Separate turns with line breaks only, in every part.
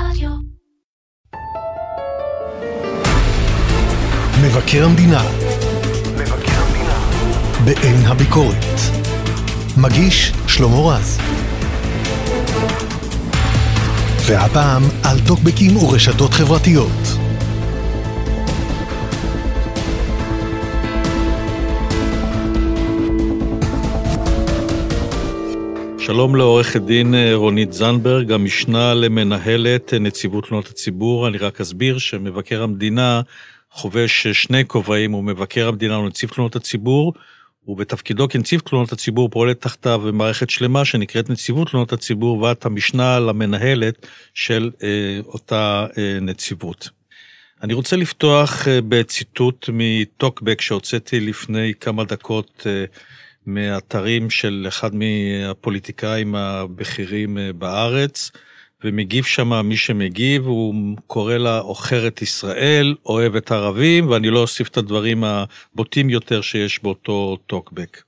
רדיו.
מבקר המדינה
מבקר המדינה.
בעין הביקורת. מגיש שלמה רז. והפעם על טוקבקים ורשתות חברתיות.
שלום לעורכת דין אה, רונית זנברג, המשנה למנהלת אה, נציבות תלונות הציבור. אני רק אסביר שמבקר המדינה חובש אה, שני כובעים, הוא מבקר המדינה ונציב תלונות הציבור, ובתפקידו כנציב תלונות הציבור פועלת תחתיו מערכת שלמה שנקראת נציבות תלונות הציבור, ואת המשנה למנהלת של אה, אותה אה, נציבות. אני רוצה לפתוח בציטוט מטוקבק שהוצאתי לפני כמה דקות מאתרים של אחד מהפוליטיקאים הבכירים אה, בארץ, ומגיב שם מי שמגיב, הוא קורא לה עוכרת ישראל, אוהבת ערבים, ואני לא אוסיף את הדברים הבוטים יותר שיש באותו טוקבק.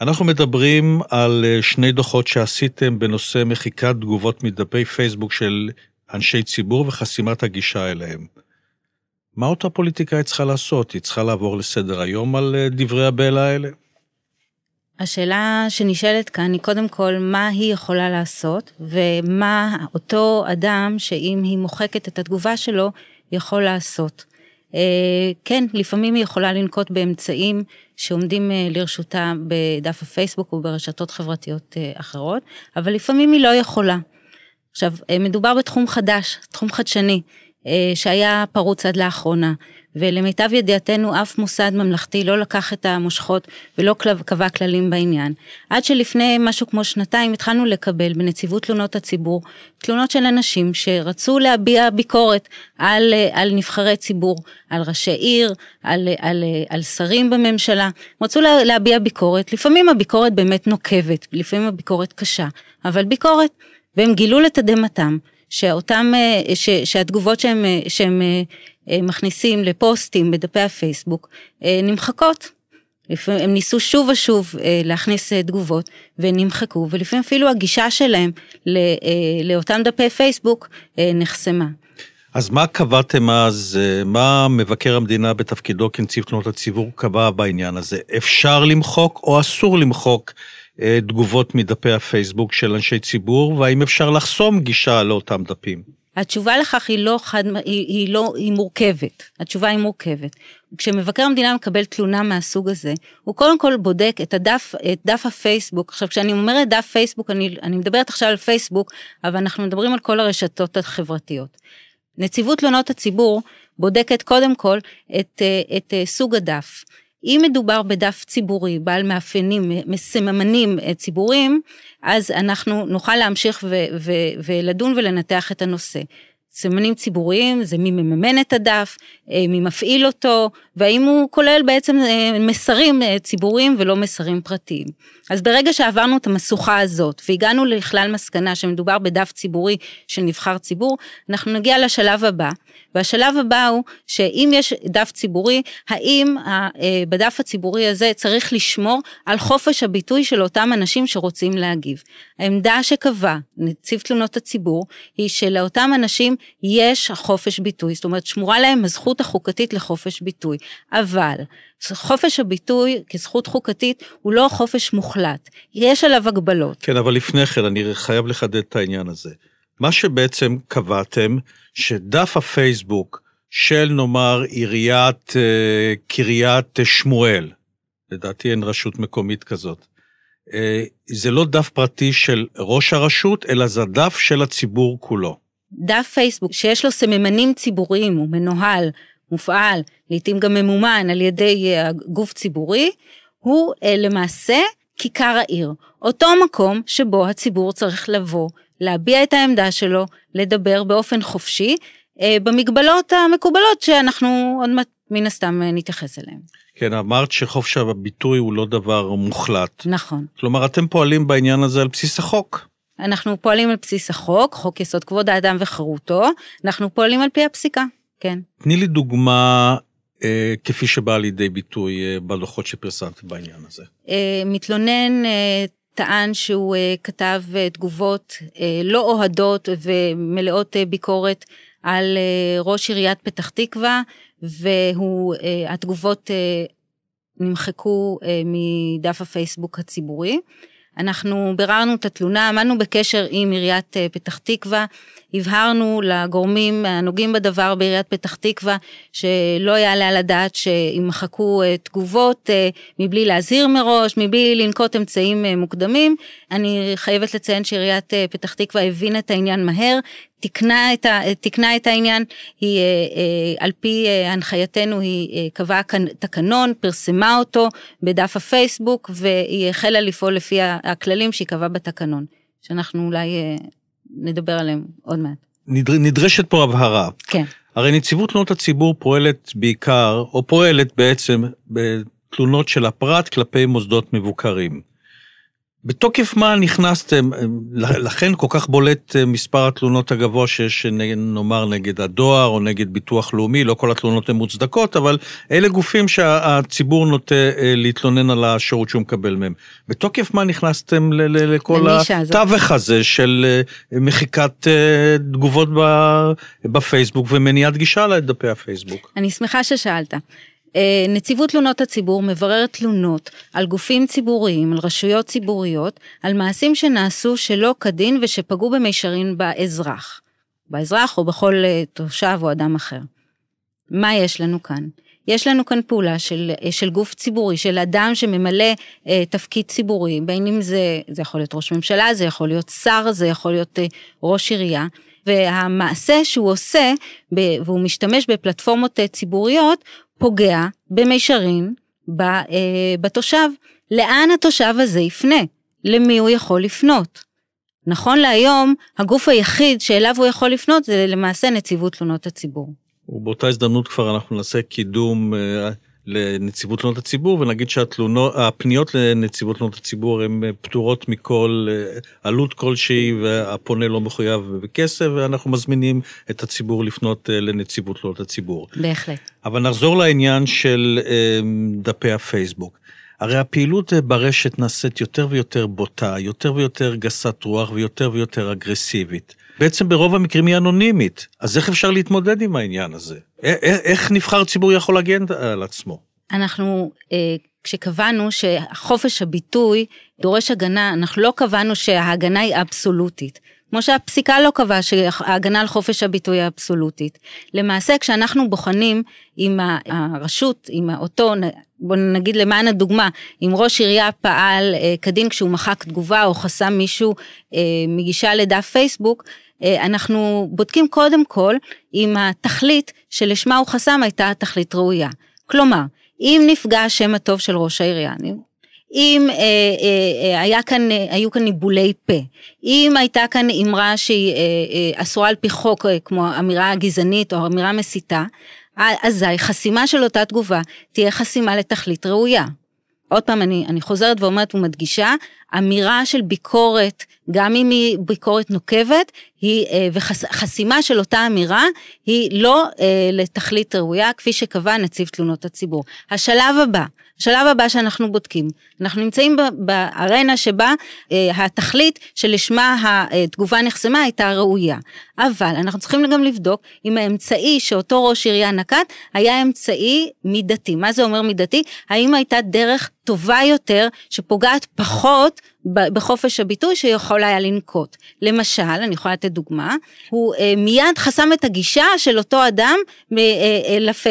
אנחנו מדברים על אה, שני דוחות שעשיתם בנושא מחיקת תגובות מדפי פייסבוק של אנשי ציבור וחסימת הגישה אליהם. מה אותה פוליטיקאית צריכה לעשות? היא צריכה לעבור לסדר היום על אה, דברי הבלע האלה?
השאלה שנשאלת כאן היא קודם כל מה היא יכולה לעשות ומה אותו אדם שאם היא מוחקת את התגובה שלו יכול לעשות. אה, כן, לפעמים היא יכולה לנקוט באמצעים שעומדים אה, לרשותה בדף הפייסבוק וברשתות חברתיות אה, אחרות, אבל לפעמים היא לא יכולה. עכשיו, מדובר בתחום חדש, תחום חדשני, שהיה פרוץ עד לאחרונה. ולמיטב ידיעתנו אף מוסד ממלכתי לא לקח את המושכות ולא קבע כללים בעניין. עד שלפני משהו כמו שנתיים התחלנו לקבל בנציבות תלונות הציבור תלונות של אנשים שרצו להביע ביקורת על, על נבחרי ציבור, על ראשי עיר, על, על, על שרים בממשלה, רצו להביע ביקורת, לפעמים הביקורת באמת נוקבת, לפעמים הביקורת קשה, אבל ביקורת, והם גילו לתדהמתם שאותם, ש, שהתגובות שהם, שהם אה, מכניסים לפוסטים בדפי הפייסבוק אה, נמחקות. הם ניסו שוב ושוב אה, להכניס תגובות ונמחקו ולפעמים אפילו הגישה שלהם לאותם דפי פייסבוק נחסמה.
אז מה קבעתם אז, מה מבקר המדינה בתפקידו כנציב תלונות הציבור קבע בעניין הזה? אפשר למחוק או אסור למחוק תגובות מדפי הפייסבוק של אנשי ציבור, והאם אפשר לחסום גישה לאותם דפים?
התשובה לכך היא לא חד, היא, היא לא, היא מורכבת. התשובה היא מורכבת. כשמבקר המדינה מקבל תלונה מהסוג הזה, הוא קודם כל בודק את הדף, את דף הפייסבוק. עכשיו, כשאני אומרת דף פייסבוק, אני, אני מדברת עכשיו על פייסבוק, אבל אנחנו מדברים על כל הרשתות החברתיות. נציבות תלונות הציבור בודקת קודם כל את, את, את סוג הדף. אם מדובר בדף ציבורי בעל מאפיינים, מסממנים אה, ציבוריים, אז אנחנו נוכל להמשיך ולדון ולנתח את הנושא. סמנים ציבוריים זה מי מממן את הדף, אה, מי מפעיל אותו, והאם הוא כולל בעצם אה, מסרים ציבוריים ולא מסרים פרטיים. אז ברגע שעברנו את המשוכה הזאת והגענו לכלל מסקנה שמדובר בדף ציבורי של נבחר ציבור, אנחנו נגיע לשלב הבא, והשלב הבא הוא שאם יש דף ציבורי, האם אה, בדף הציבורי הזה צריך לשמור על חופש הביטוי של אותם אנשים שרוצים להגיב. העמדה שקבע נציב תלונות הציבור היא שלאותם אנשים יש חופש ביטוי, זאת אומרת שמורה להם הזכות החוקתית לחופש ביטוי, אבל חופש הביטוי כזכות חוקתית הוא לא חופש מוחלט, יש עליו הגבלות.
כן, אבל לפני כן אני חייב לחדד את העניין הזה. מה שבעצם קבעתם, שדף הפייסבוק של נאמר עיריית אה, קריית שמואל, לדעתי אין רשות מקומית כזאת, אה, זה לא דף פרטי של ראש הרשות, אלא זה דף של הציבור כולו.
דף פייסבוק שיש לו סממנים ציבוריים, הוא מנוהל, מופעל, לעתים גם ממומן על ידי אה, גוף ציבורי, הוא למעשה כיכר העיר, אותו מקום שבו הציבור צריך לבוא להביע את העמדה שלו, לדבר באופן חופשי, אה, במגבלות המקובלות שאנחנו עוד מעט מן הסתם אה, נתייחס אליהן.
כן, אמרת שחופש הביטוי הוא לא דבר מוחלט.
נכון.
כלומר, אתם פועלים בעניין הזה על בסיס החוק.
אנחנו פועלים על בסיס החוק, חוק יסוד כבוד האדם וחירותו, אנחנו פועלים על פי הפסיקה, כן.
תני לי דוגמה אה, כפי שבאה לידי ביטוי אה, בדוחות שפרסמת בעניין הזה.
אה, מתלונן אה, טען שהוא אה, כתב אה, תגובות אה, לא אוהדות ומלאות אה, ביקורת על אה, ראש עיריית פתח תקווה, והתגובות אה, נמחקו אה, מדף הפייסבוק הציבורי. אנחנו ביררנו את התלונה, עמדנו בקשר עם עיריית אה, פתח תקווה, הבהרנו לגורמים הנוגעים בדבר בעיריית פתח תקווה, שלא יעלה על הדעת שימחקו אה, תגובות אה, מבלי להזהיר מראש, מבלי לנקוט אמצעים מוקדמים. אני חייבת לציין שעיריית פתח תקווה הבינה את העניין מהר, תיקנה את, ה, תיקנה את העניין, היא על פי הנחייתנו היא קבעה כאן תקנון, פרסמה אותו בדף הפייסבוק והיא החלה לפעול לפי הכללים שהיא קבעה בתקנון, שאנחנו אולי נדבר עליהם עוד מעט.
נדר, נדרשת פה הבהרה.
כן.
הרי נציבות תלונות הציבור פועלת בעיקר, או פועלת בעצם בתלונות של הפרט כלפי מוסדות מבוקרים. בתוקף מה נכנסתם, לכן כל כך בולט אה, מספר התלונות הגבוה שיש, נאמר, נגד הדואר או נגד ביטוח לאומי, לא כל התלונות הן מוצדקות, אבל אלה גופים שהציבור נוטה אה, להתלונן על השירות שהוא מקבל מהם. בתוקף מה נכנסתם לכל התווך הזה של אה, מחיקת תגובות בפייסבוק ומניעת גישה לדפי הפייסבוק?
אני שמחה ששאלת. אה, נציבות תלונות הציבור מבררת תלונות על גופים ציבוריים, על רשויות ציבוריות, על מעשים שנעשו שלא כדין ושפגעו במישרין באזרח. באזרח או בכל אה, תושב או אדם אחר. מה יש לנו כאן? יש לנו כאן פעולה של, אה, של גוף ציבורי, של אדם שממלא אה, תפקיד ציבורי, בין אם זה, זה יכול להיות ראש ממשלה, זה יכול להיות שר, זה יכול להיות אה, ראש עירייה, והמעשה שהוא עושה, ב, והוא משתמש בפלטפורמות אה, ציבוריות, פוגע במישרין אה, בתושב. לאן התושב הזה יפנה? למי הוא יכול לפנות? נכון להיום, הגוף היחיד שאליו הוא יכול לפנות זה למעשה נציבות תלונות הציבור.
ובאותה הזדמנות כבר אנחנו נעשה קידום אה, לנציבות תלונות הציבור ונגיד שהפניות לנציבות תלונות הציבור הן פטורות מכל אה, עלות כלשהי והפונה לא מחויב בכסף ואנחנו מזמינים את הציבור לפנות אה, לנציבות תלונות הציבור.
בהחלט.
אבל נחזור לעניין של אה, דפי הפייסבוק. הרי הפעילות ברשת נעשית יותר ויותר בוטה, יותר ויותר גסת רוח ויותר ויותר אגרסיבית. בעצם ברוב המקרים היא אנונימית, אז איך אפשר להתמודד עם העניין הזה? איך נבחר ציבור יכול להגן על עצמו?
אנחנו, אה, כשקבענו שחופש הביטוי דורש הגנה, אנחנו לא קבענו שההגנה היא אבסולוטית. כמו שהפסיקה לא קבעה שההגנה על חופש הביטוי היא אבסולוטית. למעשה, כשאנחנו בוחנים עם הרשות, עם אותו, בוא נגיד למען הדוגמה, אם ראש עירייה פעל אה, כדין כשהוא מחק תגובה או חסם מישהו אה, מגישה לדף פייסבוק, אה, אנחנו בודקים קודם כל אם התכלית שלשמה הוא חסם הייתה תכלית ראויה. כלומר, אם נפגע השם הטוב של ראש העירייה, אם אה, אה, אה, היה כאן, אה, היו כאן ניבולי פה, אם הייתה כאן אמרה שהיא אה, אה, אסורה על פי חוק, אה, כמו אמירה גזענית או אמירה מסיתה, אזי חסימה של אותה תגובה תהיה חסימה לתכלית ראויה. עוד פעם, אני, אני חוזרת ואומרת ומדגישה, אמירה של ביקורת, גם אם היא ביקורת נוקבת, היא, אה, וחסימה של אותה אמירה, היא לא אה, לתכלית ראויה, כפי שקבע נציב תלונות הציבור. השלב הבא, השלב הבא שאנחנו בודקים, אנחנו נמצאים בארנה שבה אה, התכלית שלשמה התגובה נחסמה הייתה ראויה. אבל אנחנו צריכים גם לבדוק אם האמצעי שאותו ראש עירייה נקט היה אמצעי מידתי. מה זה אומר מידתי? האם הייתה דרך טובה יותר שפוגעת פחות בחופש הביטוי שיכול היה לנקוט. למשל, אני יכולה לתת דוגמה, הוא אה, מיד חסם את הגישה של אותו אדם אה, אה, לפ...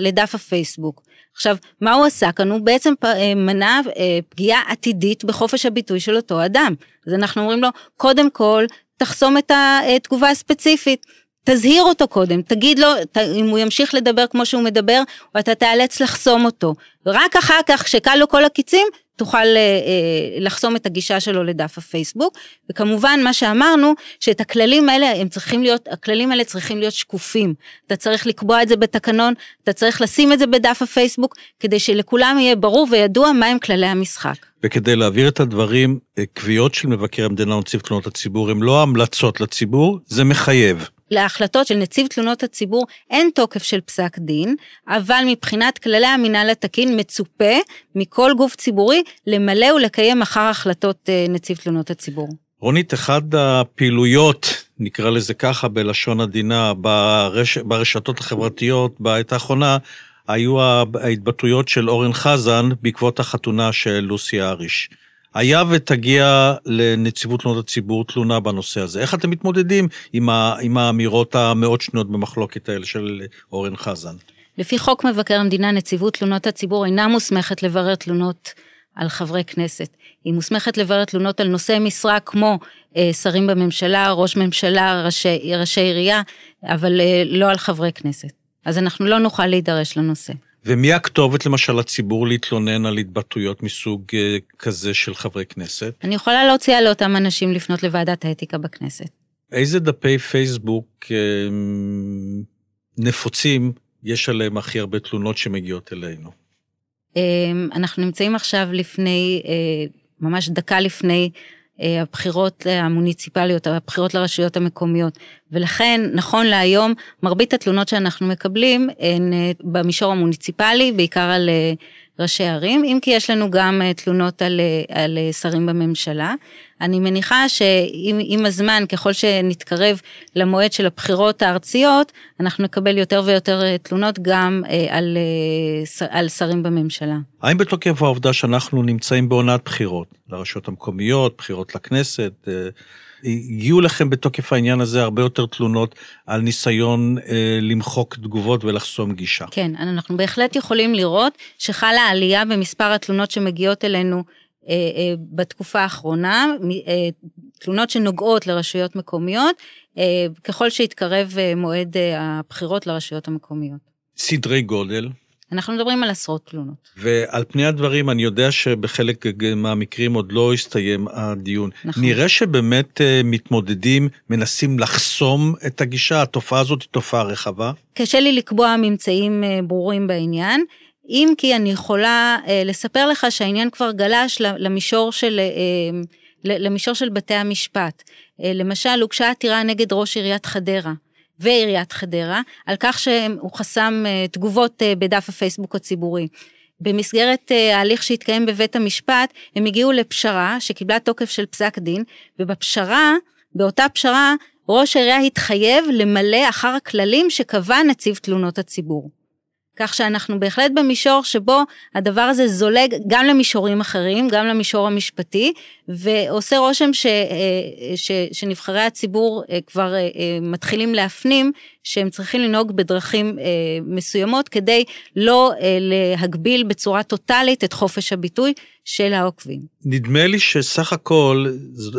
לדף הפייסבוק. עכשיו, מה הוא עשה כאן? הוא בעצם אה, מנע אה, פגיעה עתידית בחופש הביטוי של אותו אדם. אז אנחנו אומרים לו, קודם כל, תחסום את התגובה הספציפית. תזהיר אותו קודם, תגיד לו אם הוא ימשיך לדבר כמו שהוא מדבר, אתה תיאלץ לחסום אותו. ורק אחר כך, כשקל לו כל הקיצים, תוכל אה, אה, לחסום את הגישה שלו לדף הפייסבוק. וכמובן, מה שאמרנו, שאת הכללים האלה, הם צריכים להיות, הכללים האלה צריכים להיות שקופים. אתה צריך לקבוע את זה בתקנון, אתה צריך לשים את זה בדף הפייסבוק, כדי שלכולם יהיה ברור וידוע מהם כללי המשחק.
וכדי להעביר את הדברים, אה, קביעות של מבקר המדינה ונציב תלונות הציבור הם לא המלצות לציבור, זה מחייב.
להחלטות של נציב תלונות הציבור אין תוקף של פסק דין, אבל מבחינת כללי המינהל התקין מצופה מכל גוף ציבורי למלא ולקיים אחר החלטות אה, נציב תלונות הציבור.
רונית, אחת הפעילויות, נקרא לזה ככה בלשון עדינה, ברש... ברשתות החברתיות בעת האחרונה, היו ההתבטאויות של אורן חזן בעקבות החתונה של לוסי אריש. היה ותגיע לנציבות תלונות הציבור תלונה בנושא הזה. איך אתם מתמודדים עם, ה... עם האמירות המאוד שנויות במחלוקת האלה של אורן חזן?
לפי חוק מבקר המדינה, נציבות תלונות הציבור אינה מוסמכת לברר תלונות על חברי כנסת. היא מוסמכת לברר תלונות על נושאי משרה כמו אה, שרים בממשלה, ראש ממשלה, ראשי, ראשי עירייה, אבל אה, לא על חברי כנסת. אז אנחנו לא נוכל להידרש לנושא.
ומי הכתובת למשל לציבור להתלונן על התבטאויות מסוג אה, כזה של חברי כנסת?
אני יכולה להוציע לאותם אנשים לפנות לוועדת האתיקה בכנסת.
איזה דפי פייסבוק אה, נפוצים יש עליהם הכי הרבה תלונות שמגיעות אלינו?
אה, אנחנו נמצאים עכשיו לפני, ממש דקה לפני אה, הבחירות המוניציפליות, הבחירות לרשויות המקומיות. ולכן, נכון להיום, מרבית התלונות שאנחנו מקבלים הן אה, במישור המוניציפלי, בעיקר על אה, ראשי ערים, אם כי יש לנו גם תלונות על, על שרים בממשלה. אני מניחה שעם הזמן, ככל שנתקרב למועד של הבחירות הארציות, אנחנו נקבל יותר ויותר אה, תלונות גם אה, על, אה, על שרים בממשלה.
האם בתוקף העובדה שאנחנו נמצאים בעונת בחירות, לרשויות המקומיות, בחירות לכנסת, הגיעו לכם בתוקף העניין הזה הרבה יותר תלונות על ניסיון אה, למחוק תגובות ולחסום גישה.
כן, אנחנו בהחלט יכולים לראות שחלה עלייה במספר התלונות שמגיעות אלינו אה, אה, בתקופה האחרונה, אה, תלונות שנוגעות לרשויות מקומיות, ככל שהתקרב מועד הבחירות לרשויות המקומיות.
סדרי גודל?
אנחנו מדברים על עשרות תלונות.
ועל פני הדברים, אני יודע שבחלק מהמקרים עוד לא הסתיים הדיון. נכון. נראה שבאמת מתמודדים, מנסים לחסום את הגישה, התופעה הזאת היא תופעה רחבה?
קשה לי לקבוע ממצאים ברורים בעניין. אם כי אני יכולה אה, לספר לך שהעניין כבר גלש למישור של, אה, למישור של בתי המשפט. אה, למשל, הוגשה עתירה נגד ראש עיריית חדרה. ועיריית חדרה, על כך שהוא חסם אה, תגובות אה, בדף הפייסבוק הציבורי. במסגרת אה, ההליך שהתקיים בבית המשפט, הם הגיעו לפשרה שקיבלה תוקף של פסק דין, ובפשרה, באותה פשרה, ראש העירייה התחייב למלא אחר הכללים שקבע נציב תלונות הציבור. כך שאנחנו בהחלט במישור שבו הדבר הזה זולג גם למישורים אחרים, גם למישור המשפטי, ועושה רושם ש, אה, ש, שנבחרי הציבור אה, כבר אה, מתחילים להפנים שהם צריכים לנהוג בדרכים מסוימות כדי לא להגביל בצורה טוטאלית את חופש הביטוי של העוקבים.
נדמה לי שסך הכל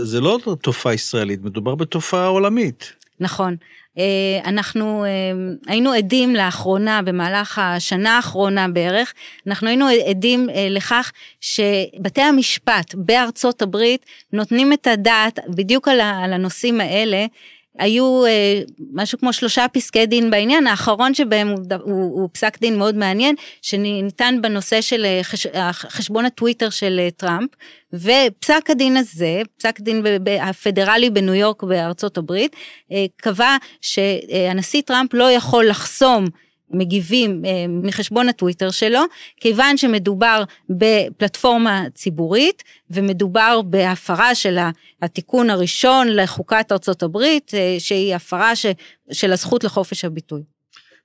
זה לא תופעה ישראלית, מדובר בתופעה עולמית.
נכון. אה, אנחנו אה, היינו עדים לאחרונה, במהלך השנה האחרונה בערך, אנחנו היינו עדים אה, לכך שבתי המשפט בארצות הברית נותנים את הדעת בדיוק על הנושאים האלה. היו אה, משהו כמו שלושה פסקי דין בעניין, האחרון שבהם הוא, הוא, הוא פסק דין מאוד מעניין, שניתן בנושא של חש, חשבון הטוויטר של טראמפ, ופסק הדין הזה, פסק דין הפדרלי בניו יורק בארצות הברית, אה, קבע שהנשיא טראמפ לא יכול לחסום מגיבים אה, מחשבון הטוויטר שלו, כיוון שמדובר בפלטפורמה ציבורית ומדובר בהפרה של התיקון הראשון לחוקת ארצות הברית, אה, שהיא הפרה ש, של הזכות לחופש הביטוי.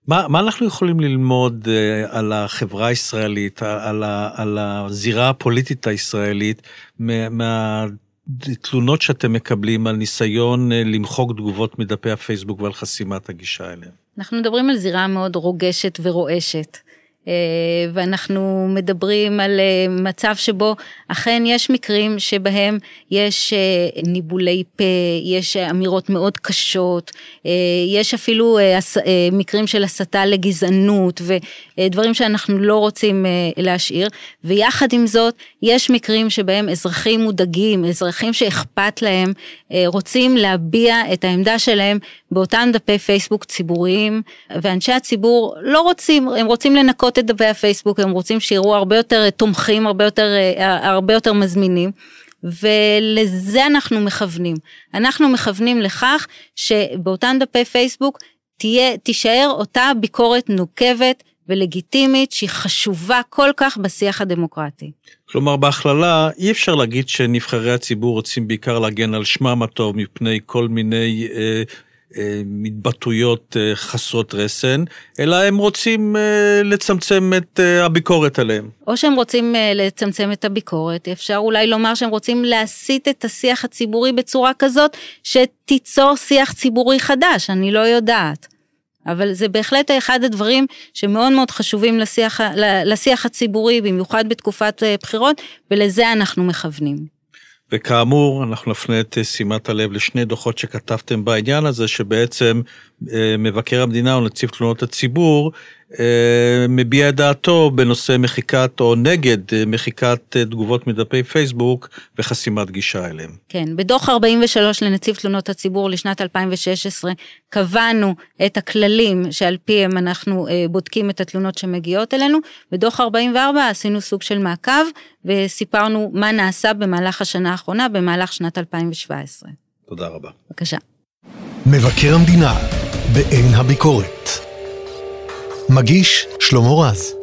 מה, מה אנחנו יכולים ללמוד uh, על החברה הישראלית, על, ה, על הזירה הפוליטית הישראלית, מהתלונות שאתם מקבלים על ניסיון למחוק תגובות מדפי הפייסבוק ועל חסימת הגישה אליהם?
אנחנו מדברים על זירה מאוד רוגשת ורועשת. אה, ואנחנו מדברים על אה, מצב שבו אכן יש מקרים שבהם יש אה, ניבולי פה, יש אמירות מאוד קשות, יש אפילו מקרים של הסתה לגזענות ודברים שאנחנו לא רוצים להשאיר, ויחד עם זאת יש מקרים שבהם אזרחים מודאגים, אזרחים שאכפת להם, רוצים להביע את העמדה שלהם באותם דפי פייסבוק ציבוריים, ואנשי הציבור לא רוצים, הם רוצים לנקות את דפי הפייסבוק, הם רוצים שיראו הרבה יותר תומכים, הרבה יותר, הרבה יותר מזמינים. ולזה אנחנו מכוונים. אנחנו מכוונים לכך שבאותן דפי פייסבוק תהיה, תישאר אותה ביקורת נוקבת ולגיטימית שהיא חשובה כל כך בשיח הדמוקרטי.
כלומר, בהכללה, אי אפשר להגיד שנבחרי הציבור רוצים בעיקר להגן על שמם הטוב מפני כל מיני אה, אה, התבטאויות אה, חסרות רסן, אלא הם רוצים אה, לצמצם את אה, הביקורת עליהם.
או שהם רוצים לצמצם את הביקורת, אפשר אולי לומר שהם רוצים להסיט את השיח הציבורי בצורה כזאת שתיצור שיח ציבורי חדש, אני לא יודעת. אבל זה בהחלט אחד הדברים שמאוד מאוד חשובים לשיח, לשיח הציבורי, במיוחד בתקופת בחירות, ולזה אנחנו מכוונים.
וכאמור, אנחנו נפנה את שימת הלב לשני דוחות שכתבתם בעניין הזה, שבעצם אה, מבקר המדינה או נציב תלונות הציבור אה, מביע את דעתו בנושא מחיקת או נגד אה, מחיקת תגובות מדפי פייסבוק וחסימת גישה אליהם.
כן, בדוח 43 לנציב תלונות הציבור לשנת 2016 קבענו את הכללים שעל פיהם אנחנו בודקים את התלונות שמגיעות אלינו, בדוח 44 עשינו סוג של מעקב וסיפרנו מה נעשה במהלך השנה האחרונה, במהלך שנת 2017.
תודה רבה.
בבקשה.
מבקר המדינה בעין הביקורת. מגיש שלמה רז.